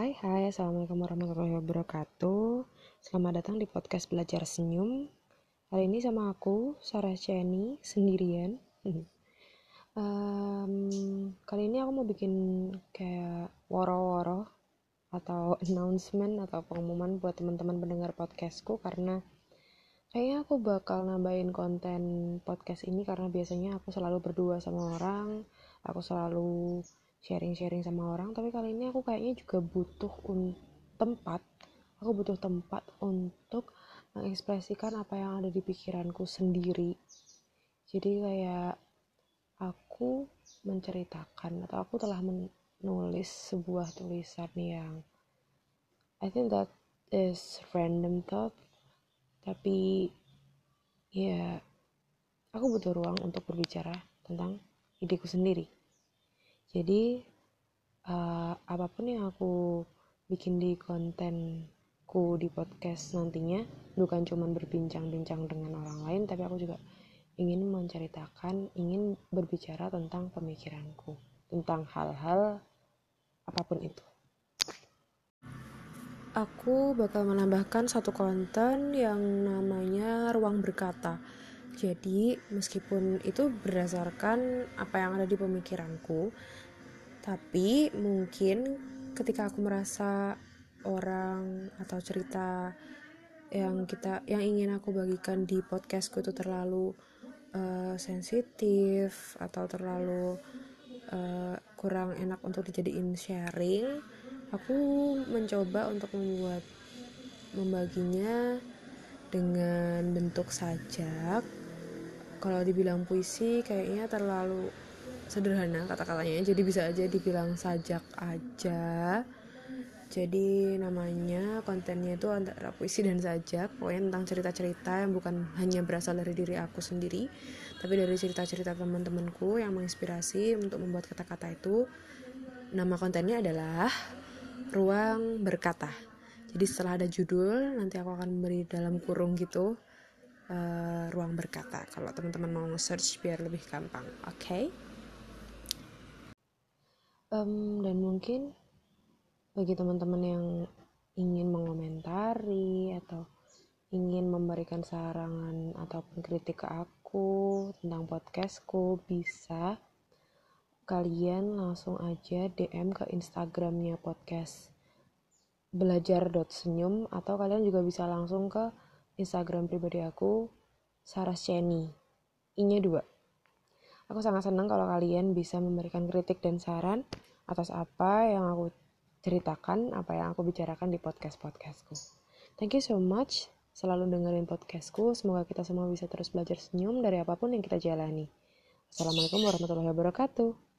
Hai hai. Assalamualaikum warahmatullahi wabarakatuh. Selamat datang di podcast Belajar Senyum. Hari ini sama aku, Sarah Chenny, sendirian. Um, Kali ini aku mau bikin kayak woro-woro Atau announcement atau pengumuman buat teman-teman pendengar podcastku Karena kayaknya aku bakal nambahin konten podcast ini Karena biasanya aku selalu berdua sama orang Aku selalu sharing-sharing sama orang tapi kali ini aku kayaknya juga butuh un tempat aku butuh tempat untuk mengekspresikan apa yang ada di pikiranku sendiri. Jadi kayak aku menceritakan atau aku telah menulis sebuah tulisan yang I think that is random thought tapi ya aku butuh ruang untuk berbicara tentang ideku sendiri jadi uh, apa pun yang aku bikin di kontenku di podcast nantinya bukan cuma berbincang-bincang dengan orang lain tapi aku juga ingin menceritakan ingin berbicara tentang pemikiranku tentang hal-hal apa pun itu. Aku bakal menambahkan satu konten yang namanya ruang berkata jadi meskipun itu berdasarkan apa yang ada di pemikiranku, tapi mungkin ketika aku merasa orang atau cerita yang kita yang ingin aku bagikan di podcastku itu terlalu uh, sensitif atau terlalu uh, kurang enak untuk dijadiin sharing, aku mencoba untuk membuat membaginya dengan bentuk sajak kalau dibilang puisi kayaknya terlalu sederhana kata-katanya. Jadi bisa aja dibilang sajak aja. Jadi namanya kontennya itu antara puisi dan sajak. Pokoknya tentang cerita-cerita yang bukan hanya berasal dari diri aku sendiri tapi dari cerita-cerita teman-temanku yang menginspirasi untuk membuat kata-kata itu. Nama kontennya adalah ruang berkata. Jadi setelah ada judul nanti aku akan beri dalam kurung gitu uh, ruang berkata kalau teman-teman mau search biar lebih gampang oke okay? um, dan mungkin bagi teman-teman yang ingin mengomentari atau ingin memberikan sarangan ataupun kritik ke aku tentang podcastku bisa kalian langsung aja DM ke Instagramnya podcast belajar.senyum atau kalian juga bisa langsung ke Instagram pribadi aku Saras Ceni I-nya dua Aku sangat senang kalau kalian bisa memberikan kritik dan saran atas apa yang aku ceritakan, apa yang aku bicarakan di podcast-podcastku. Thank you so much selalu dengerin podcastku. Semoga kita semua bisa terus belajar senyum dari apa pun yang kita jalani. Assalamualaikum warahmatullahi wabarakatuh.